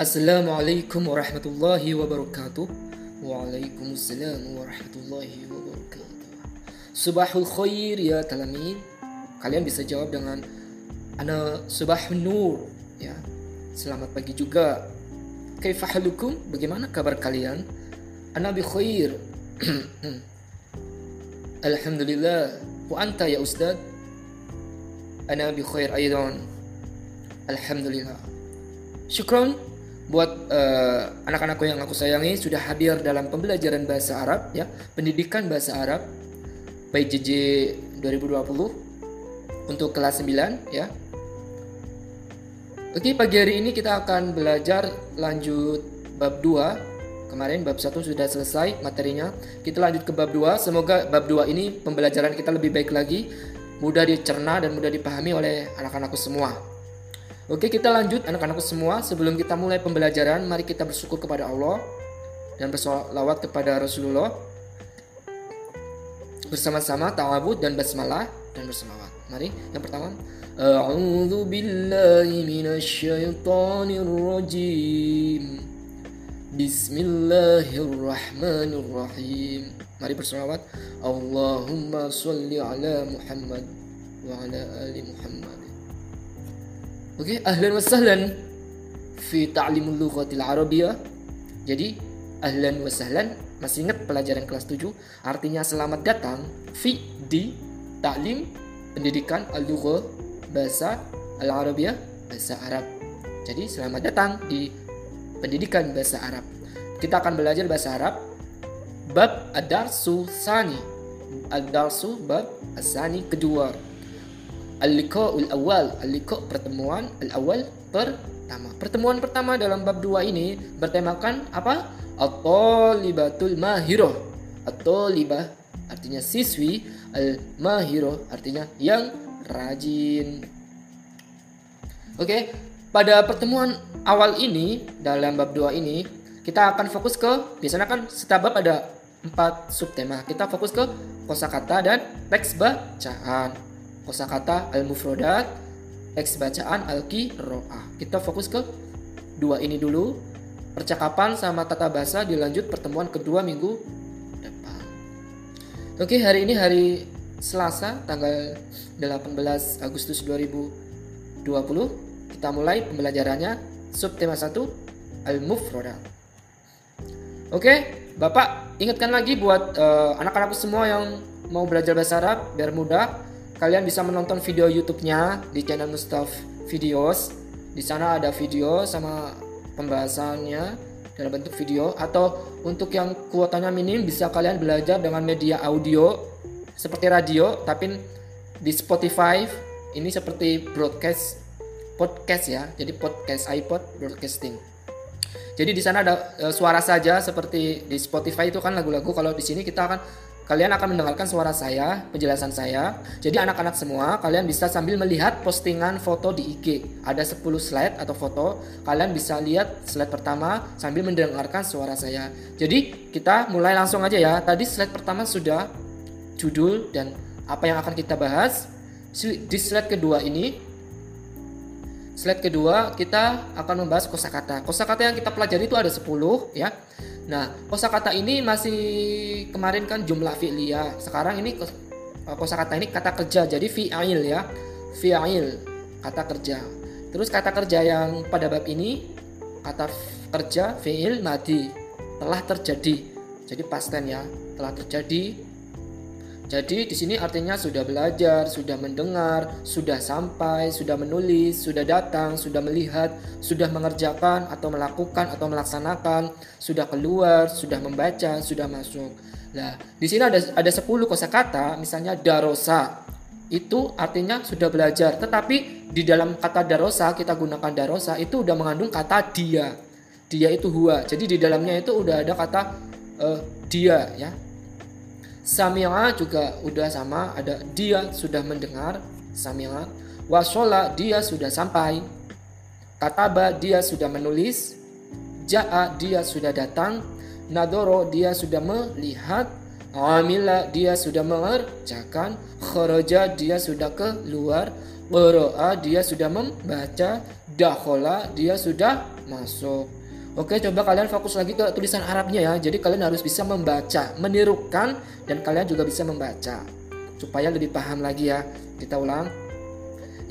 Assalamualaikum warahmatullahi wabarakatuh. Waalaikumsalam warahmatullahi wabarakatuh. Subahul khair ya talamin. Kalian bisa jawab dengan ana subahun nur ya. Selamat pagi juga. Kaifahalukum? Bagaimana kabar kalian? Ana bi khair. Alhamdulillah. Wa anta ya ustaz? Ana bi khair aidan. Alhamdulillah. Syukron buat uh, anak-anakku yang aku sayangi sudah hadir dalam pembelajaran bahasa Arab ya, pendidikan bahasa Arab PJJ 2020 untuk kelas 9 ya. Oke, pagi hari ini kita akan belajar lanjut bab 2. Kemarin bab 1 sudah selesai materinya. Kita lanjut ke bab 2. Semoga bab 2 ini pembelajaran kita lebih baik lagi, mudah dicerna dan mudah dipahami oleh anak-anakku semua. Oke, kita lanjut anak-anakku semua. Sebelum kita mulai pembelajaran, mari kita bersyukur kepada Allah dan bersolawat kepada Rasulullah. Bersama-sama ta'awud dan basmalah dan berselawat. Mari, yang pertama. A'udzu billahi minasyaitonir rajim. Bismillahirrahmanirrahim. Mari berselawat. Allahumma sholli ala Muhammad wa ala ali Muhammad. Oke, okay, ahlan wa sahlan fi ta'limul lughatil arabiyyah. Jadi, ahlan wa sahlan masih ingat pelajaran kelas 7 artinya selamat datang fi di taklim pendidikan al-lughah bahasa al-arabiyyah bahasa Arab. Jadi, selamat datang di pendidikan bahasa Arab. Kita akan belajar bahasa Arab bab ad-darsu sani. Ad-darsu bab asani kedua Al-liqa'ul awal, al-liqa' pertemuan al-awal pertama. Pertemuan pertama dalam bab 2 ini bertemakan apa? At-talibatul mahirah. At-talibah artinya siswi, al-mahirah artinya yang rajin. Oke, pada pertemuan awal ini dalam bab 2 ini kita akan fokus ke biasanya kan setiap bab ada empat subtema. Kita fokus ke kosakata dan teks bacaan kosakata al-mufrodat, teks bacaan al-qiraah. Kita fokus ke dua ini dulu. Percakapan sama tata bahasa dilanjut pertemuan kedua minggu depan. Oke, hari ini hari Selasa tanggal 18 Agustus 2020. Kita mulai pembelajarannya subtema 1 al-mufrodat. Oke, Bapak ingatkan lagi buat uh, anak-anakku semua yang mau belajar bahasa Arab biar mudah kalian bisa menonton video YouTube-nya di channel Mustaf Videos. Di sana ada video sama pembahasannya dalam bentuk video atau untuk yang kuotanya minim bisa kalian belajar dengan media audio seperti radio tapi di Spotify ini seperti broadcast podcast ya. Jadi podcast iPod broadcasting. Jadi di sana ada e, suara saja seperti di Spotify itu kan lagu-lagu kalau di sini kita akan Kalian akan mendengarkan suara saya, penjelasan saya. Jadi anak-anak semua, kalian bisa sambil melihat postingan foto di IG. Ada 10 slide atau foto. Kalian bisa lihat slide pertama sambil mendengarkan suara saya. Jadi kita mulai langsung aja ya. Tadi slide pertama sudah judul dan apa yang akan kita bahas. Di slide kedua ini Slide kedua kita akan membahas kosakata. Kosakata yang kita pelajari itu ada 10 ya. Nah, kosakata ini masih kemarin kan jumlah fi'liyah. Sekarang ini eh, kosakata ini kata kerja. Jadi fi'il ya. Fi'il kata kerja. Terus kata kerja yang pada bab ini kata kerja fi'il madi telah terjadi. Jadi pasten ya, telah terjadi jadi di sini artinya sudah belajar, sudah mendengar, sudah sampai, sudah menulis, sudah datang, sudah melihat, sudah mengerjakan atau melakukan atau melaksanakan, sudah keluar, sudah membaca, sudah masuk. Nah, di sini ada ada 10 kosakata, misalnya darosa. Itu artinya sudah belajar, tetapi di dalam kata darosa kita gunakan darosa itu udah mengandung kata dia. Dia itu huwa. Jadi di dalamnya itu udah ada kata uh, dia ya Sami'a juga udah sama, ada dia sudah mendengar, Sami'a. Wasola dia sudah sampai. Kataba dia sudah menulis. Ja'a dia sudah datang. Nadoro dia sudah melihat. Amila dia sudah mengerjakan. Kharaja dia sudah keluar. Qara'a dia sudah membaca. Dakhola dia sudah masuk. Oke, coba kalian fokus lagi ke tulisan Arabnya ya. Jadi kalian harus bisa membaca, menirukan dan kalian juga bisa membaca. Supaya lebih paham lagi ya. Kita ulang.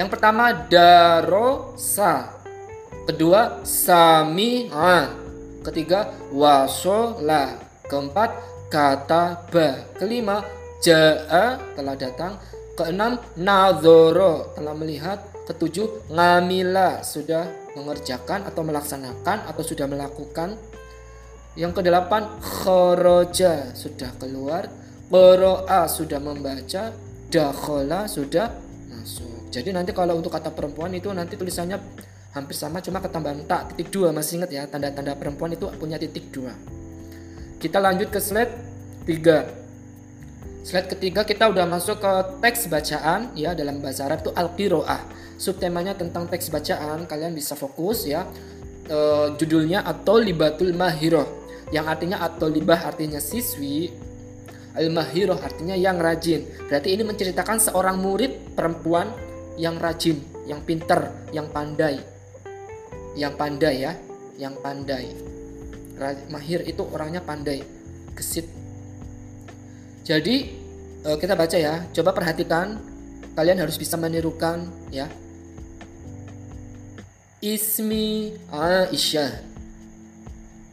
Yang pertama darosa. Kedua sami'a. Ketiga wasola. Keempat kata ba. Kelima ja'a telah datang. Keenam nadhoro telah melihat. Ketujuh ngamila sudah mengerjakan atau melaksanakan atau sudah melakukan. Yang kedelapan khoroja sudah keluar, qira'a sudah membaca, dakhala sudah masuk. Jadi nanti kalau untuk kata perempuan itu nanti tulisannya hampir sama cuma ketambahan tak titik dua masih ingat ya tanda-tanda perempuan itu punya titik dua. Kita lanjut ke slide 3. Slide ketiga kita udah masuk ke teks bacaan ya dalam bahasa Arab itu al-qiraah subtemanya tentang teks bacaan kalian bisa fokus ya. E, judulnya atau libatul mahiroh yang artinya atau libah artinya siswi al mahiroh artinya yang rajin. Berarti ini menceritakan seorang murid perempuan yang rajin yang pinter yang pandai. Yang pandai ya yang pandai. Mahir itu orangnya pandai gesit jadi e, kita baca ya. Coba perhatikan kalian harus bisa menirukan ya. Ismi Aisyah.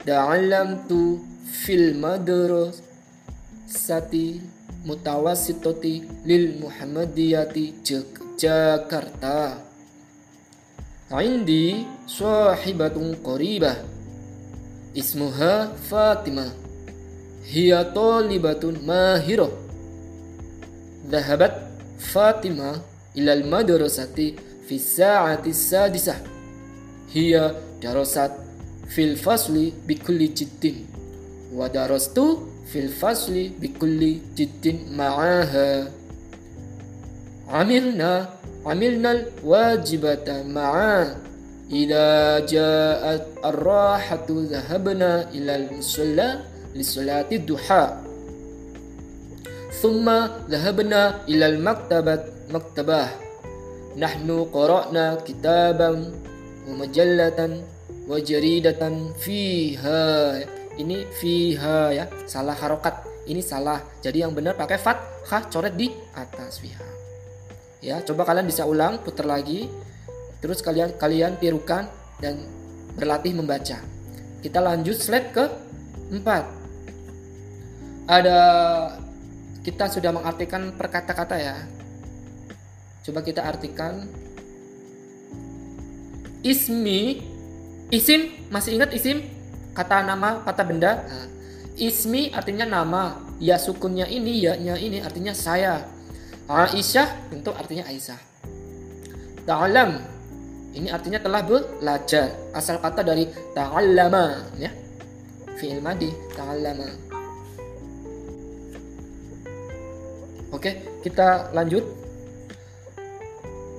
Da'alamtu fil madrasati mutawassitati lil Muhammadiyati Jakarta. Indi sahibatun qaribah. Ismuha Fatimah Hiya talibatun mahirah. Dhahabat Fatimah ilal madrasati fi sa'ati sadisah. Hiya darasat fil fasli bikulli jiddin wa darastu fil fasli bikulli jiddin ma'aha. Amilna amilna wajibata ma'a. Ila ja'at ar-rahatu dhahabna ila al-musalla lisolati duha ثم ذهبنا إلى المكتبة مكتبة نحن قرأنا كتابا mujallatan wa jaridatan fiha ini fiha ya salah harokat ini salah jadi yang benar pakai fathah coret di atas fiha ya coba kalian bisa ulang putar lagi terus kalian kalian tirukan dan berlatih membaca kita lanjut slide ke 4 ada kita sudah mengartikan per kata-kata ya. Coba kita artikan. Ismi isim masih ingat isim? Kata nama kata benda? Nah, ismi artinya nama. Ya sukunnya ini ya nya ini artinya saya. Aisyah tentu artinya Aisyah. Ta'alam ini artinya telah belajar. Asal kata dari ta'allama ya. Fi'il madi ta'allama Oke, kita lanjut.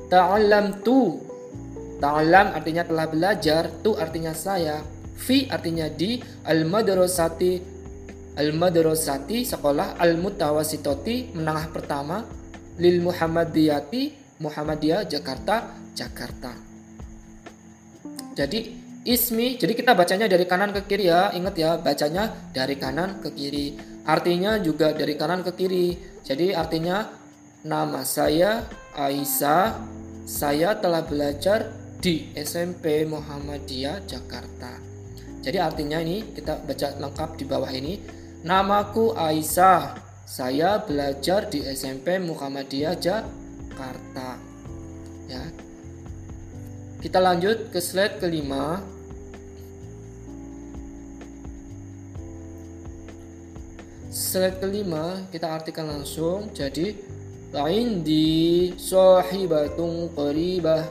Ta'allam tu Ta'alam artinya telah belajar, tu artinya saya, fi artinya di, al-madrasati al-madrasati sekolah, al-mutawasitoti menengah pertama, lil Muhammadiyati Muhammadiyah Jakarta Jakarta. Jadi ismi, jadi kita bacanya dari kanan ke kiri ya. Ingat ya, bacanya dari kanan ke kiri. Artinya juga dari kanan ke kiri. Jadi artinya nama saya Aisyah, saya telah belajar di SMP Muhammadiyah Jakarta. Jadi artinya ini kita baca lengkap di bawah ini. Namaku Aisyah. Saya belajar di SMP Muhammadiyah Jakarta. Ya. Kita lanjut ke slide kelima. Slide kelima kita artikan langsung. Jadi lain di sahibatun qaribah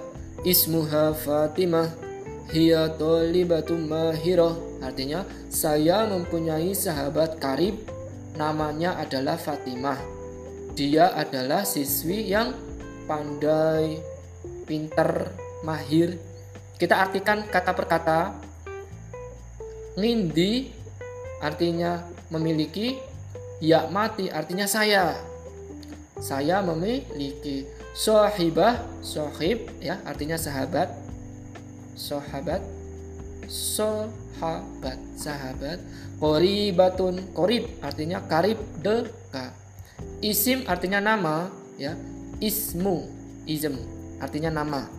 ismuha Fatimah hiya talibatum mahirah. Artinya saya mempunyai sahabat karib namanya adalah Fatimah. Dia adalah siswi yang pandai pinter mahir. Kita artikan kata per kata. Ngindi artinya memiliki ya mati artinya saya. Saya memiliki Sohibah, sohib ya artinya sahabat. Sahabat. sahabat sahabat. Qoribatun qorib artinya karib dekat isim artinya nama ya. Ismu ism artinya nama.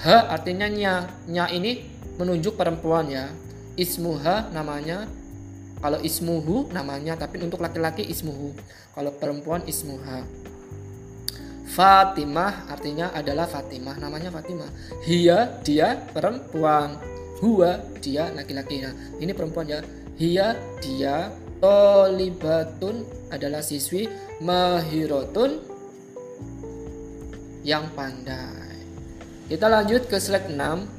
Ha artinya nya. Nya ini menunjuk perempuan ya. Ismuha namanya kalau ismuhu namanya tapi untuk laki-laki ismuhu. Kalau perempuan ismuha. Fatimah artinya adalah Fatimah namanya Fatimah. Hia dia perempuan. Huwa dia laki-laki. Nah, ini perempuan ya. Hia dia Tolibatun adalah siswi. Mahirotun yang pandai. Kita lanjut ke slide 6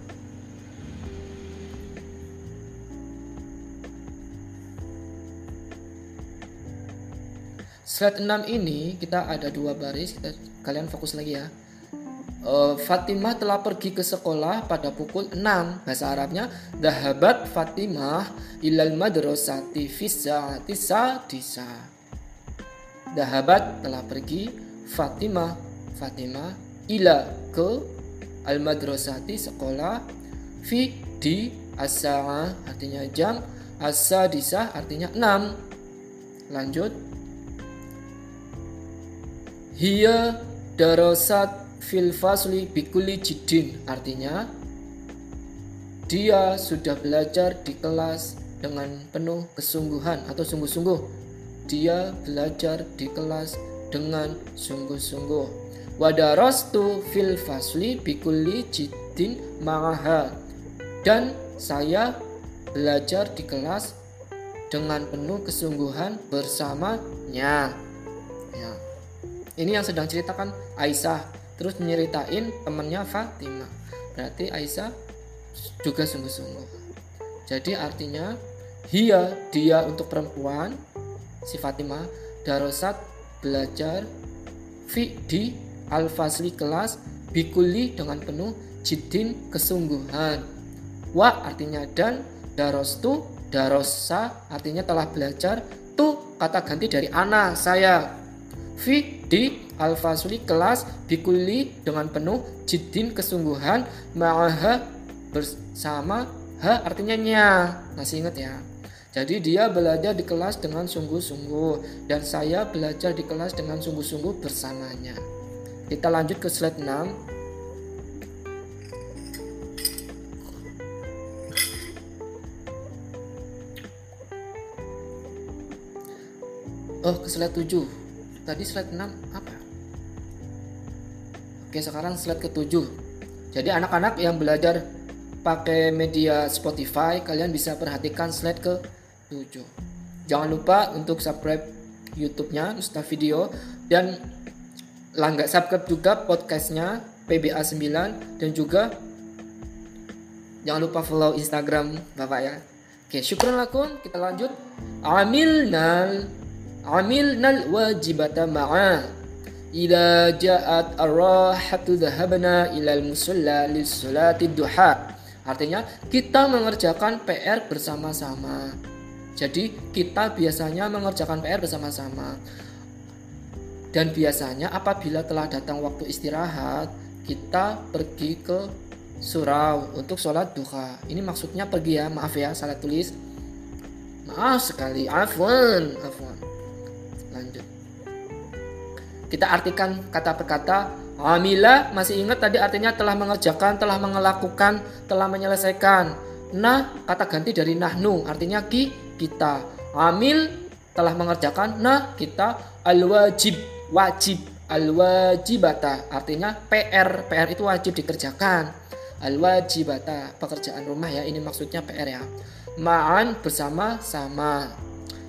Slide 6 ini kita ada dua baris, kita kalian fokus lagi ya. Uh, Fatimah telah pergi ke sekolah pada pukul 6 Bahasa Arabnya Dahabat Fatimah ilal madrasati fisa'ati sadisa. Dahabat telah pergi Fatimah Fatimah ila ke al madrasati sekolah fi di asa artinya jam asadisa artinya 6 lanjut Hiya darasat fil fasli bikuli jidin artinya dia sudah belajar di kelas dengan penuh kesungguhan atau sungguh-sungguh. Dia belajar di kelas dengan sungguh-sungguh. Wadarastu fil fasli bikuli jidin ma'aha. Dan saya belajar di kelas dengan penuh kesungguhan bersamanya. Ini yang sedang ceritakan Aisyah. Terus nyeritain temannya Fatimah. Berarti Aisyah juga sungguh-sungguh. Jadi artinya hia dia untuk perempuan si Fatimah darosat belajar fi di al-fasli kelas bikuli dengan penuh jidin kesungguhan wa artinya dan darostu darosa artinya telah belajar tu kata ganti dari ana saya fi di al-fasuli kelas bikuli dengan penuh jidin kesungguhan ma'aha bersama ha artinya nya. Masih ingat ya? Jadi dia belajar di kelas dengan sungguh-sungguh dan saya belajar di kelas dengan sungguh-sungguh bersamanya. Kita lanjut ke slide 6 Oh, ke slide 7 tadi slide 6 apa? Oke, sekarang slide ke-7. Jadi anak-anak yang belajar pakai media Spotify, kalian bisa perhatikan slide ke-7. Jangan lupa untuk subscribe YouTube-nya Mustafa Video dan langgar subscribe juga podcastnya PBA 9 dan juga jangan lupa follow Instagram Bapak ya. Oke, syukur lakum. Kita lanjut. Amilnal amilnal wajibata ma'a Ila ja'at arrahatu dhahabna ilal musalla lissolati duha Artinya kita mengerjakan PR bersama-sama. Jadi kita biasanya mengerjakan PR bersama-sama. Dan biasanya apabila telah datang waktu istirahat Kita pergi ke surau untuk sholat duha. Ini maksudnya pergi ya maaf ya salah tulis. Maaf sekali afwan afwan lanjut. Kita artikan kata per kata amila masih ingat tadi artinya telah mengerjakan telah melakukan telah menyelesaikan. Nah kata ganti dari nahnu artinya ki kita. Amil telah mengerjakan nah kita. Al wajib. Wajib al wajibata artinya PR PR itu wajib dikerjakan. Al wajibata pekerjaan rumah ya ini maksudnya PR ya. Ma'an bersama sama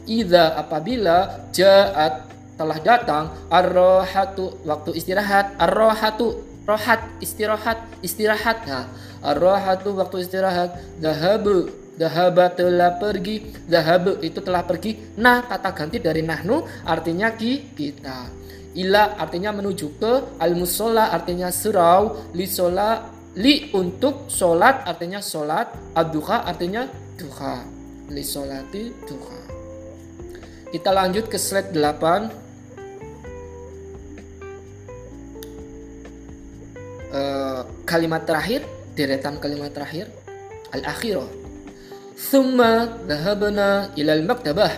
Ida apabila jaat telah datang arrohatu waktu istirahat arrohatu rohat istirahat istirahat. Nah arrohatu waktu istirahat. Dahabu dahaba telah pergi. Dahabu itu telah pergi. Nah kata ganti dari nahnu artinya ki kita. Ila artinya menuju ke al musola artinya surau. Li sola li untuk solat artinya solat. Aduha artinya duha. Li solati duha kita lanjut ke slide 8. Uh, kalimat terakhir, deretan kalimat terakhir, al-akhirah. thumma dhahabna ila al-maktabah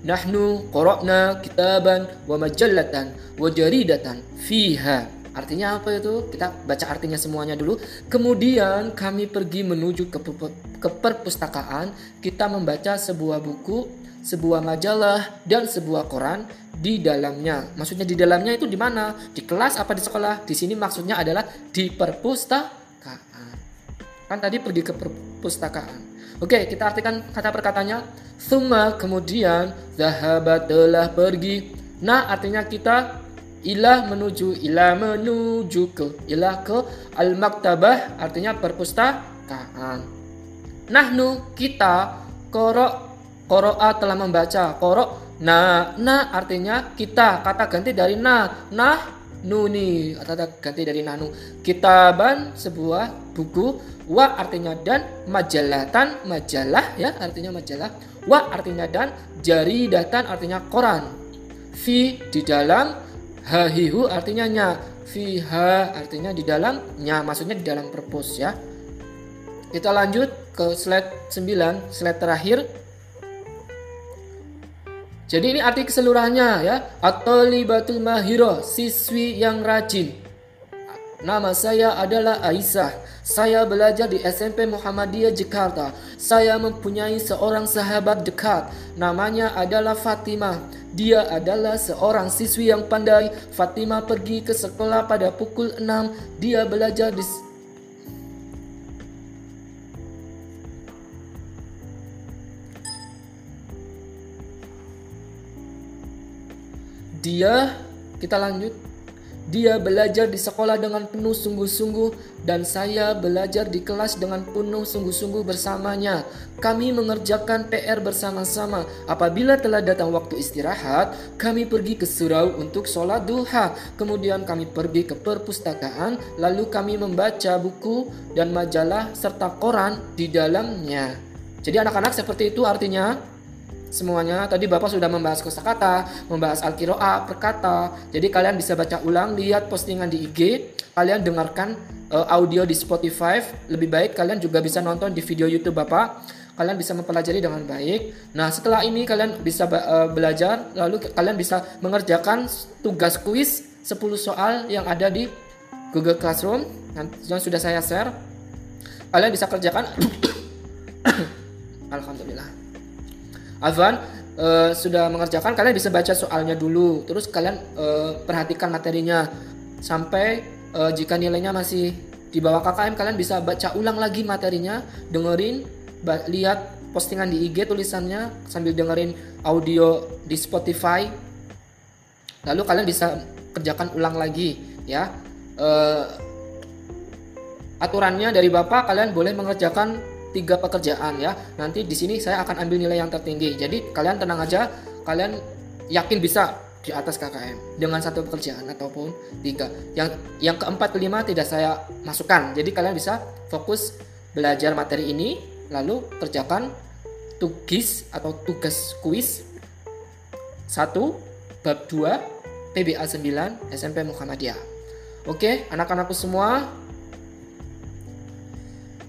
nahnu qara'na kitaban wa majallatan wa jaridatan fiha Artinya apa itu? Kita baca artinya semuanya dulu. Kemudian kami pergi menuju ke, ke perpustakaan. Kita membaca sebuah buku, sebuah majalah, dan sebuah koran di dalamnya. Maksudnya di dalamnya itu di mana? Di kelas apa di sekolah? Di sini maksudnya adalah di perpustakaan. Kan tadi pergi ke perpustakaan. Oke, kita artikan kata perkatanya. Suma kemudian zahabat telah pergi. Nah, artinya kita ilah menuju ilah menuju ke ilah ke al maktabah artinya perpustakaan nahnu kita korok koroa telah membaca. Korok nah nah artinya kita. Kata ganti dari nah nah nuni. Kata ganti dari nahnu kitaban sebuah buku. Wa artinya dan. Majalatan majalah ya artinya majalah. Wa artinya dan. Jaridatan artinya koran fi di dalam. Hahihu artinya nya. Fiha artinya di dalamnya maksudnya di dalam perpus ya. Kita lanjut ke slide 9 slide terakhir jadi ini arti keseluruhannya ya atau libatul mahiro siswi yang rajin Nama saya adalah Aisyah. Saya belajar di SMP Muhammadiyah Jakarta. Saya mempunyai seorang sahabat dekat. Namanya adalah Fatimah. Dia adalah seorang siswi yang pandai. Fatimah pergi ke sekolah pada pukul 6. Dia belajar di Dia kita lanjut dia belajar di sekolah dengan penuh sungguh-sungguh dan saya belajar di kelas dengan penuh sungguh-sungguh bersamanya. Kami mengerjakan PR bersama-sama. Apabila telah datang waktu istirahat, kami pergi ke surau untuk sholat duha. Kemudian kami pergi ke perpustakaan, lalu kami membaca buku dan majalah serta koran di dalamnya. Jadi anak-anak seperti itu artinya semuanya. Tadi Bapak sudah membahas kosakata, membahas al-qiraah, perkata. Jadi kalian bisa baca ulang, lihat postingan di IG, kalian dengarkan uh, audio di Spotify. Lebih baik kalian juga bisa nonton di video YouTube Bapak. Kalian bisa mempelajari dengan baik. Nah, setelah ini kalian bisa uh, belajar, lalu kalian bisa mengerjakan tugas kuis 10 soal yang ada di Google Classroom yang sudah saya share. Kalian bisa kerjakan Alhamdulillah. Afwan uh, sudah mengerjakan kalian bisa baca soalnya dulu. Terus kalian uh, perhatikan materinya. Sampai uh, jika nilainya masih di bawah KKM kalian bisa baca ulang lagi materinya. Dengerin lihat postingan di IG tulisannya sambil dengerin audio di Spotify. Lalu kalian bisa kerjakan ulang lagi ya. Uh, aturannya dari bapak kalian boleh mengerjakan tiga pekerjaan ya. Nanti di sini saya akan ambil nilai yang tertinggi. Jadi kalian tenang aja, kalian yakin bisa di atas KKM dengan satu pekerjaan ataupun tiga. Yang yang keempat kelima tidak saya masukkan. Jadi kalian bisa fokus belajar materi ini lalu kerjakan tugas atau tugas kuis satu bab 2 PBA 9 SMP Muhammadiyah. Oke, anak-anakku semua,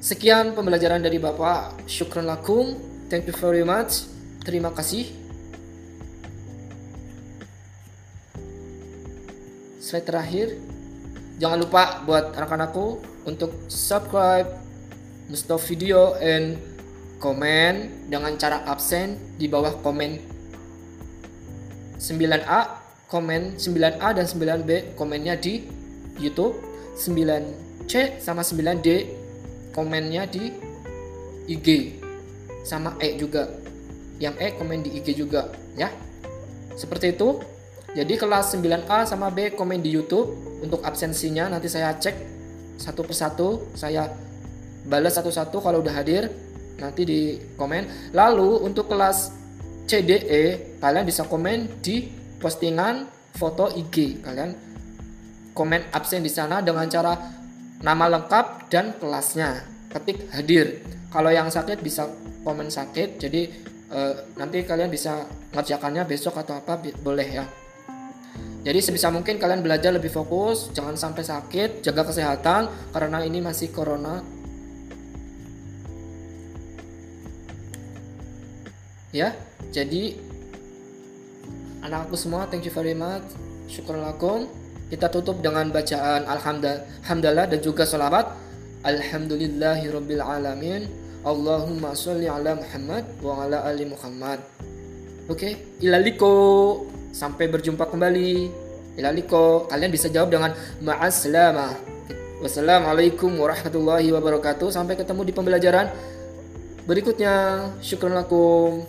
Sekian pembelajaran dari Bapak. Syukran lakum. Thank you very much. Terima kasih. Slide terakhir. Jangan lupa buat anak-anakku untuk subscribe, stop video, and komen dengan cara absen di bawah komen 9A komen 9A dan 9B komennya di YouTube 9C sama 9D komennya di IG sama E juga. Yang E komen di IG juga ya. Seperti itu. Jadi kelas 9A sama B komen di YouTube. Untuk absensinya nanti saya cek satu persatu. Saya balas satu-satu kalau udah hadir. Nanti di komen. Lalu untuk kelas CDE kalian bisa komen di postingan foto IG kalian komen absen di sana dengan cara nama lengkap dan kelasnya. Ketik hadir. Kalau yang sakit bisa komen sakit. Jadi eh, nanti kalian bisa ngerjakannya besok atau apa boleh ya. Jadi sebisa mungkin kalian belajar lebih fokus jangan sampai sakit jaga kesehatan karena ini masih corona. Ya, jadi anakku semua, thank you very much. Syukur lakum. Kita tutup dengan bacaan alhamdulillah dan juga salawat. Alhamdulillahirabbil alamin. Allahumma sholli ala Muhammad wa ala ali Muhammad. Oke, okay? ilaliko. Sampai berjumpa kembali. Ilaliko. Kalian bisa jawab dengan ma'assalamah. Wassalamualaikum warahmatullahi wabarakatuh. Sampai ketemu di pembelajaran berikutnya. Syukur lakum.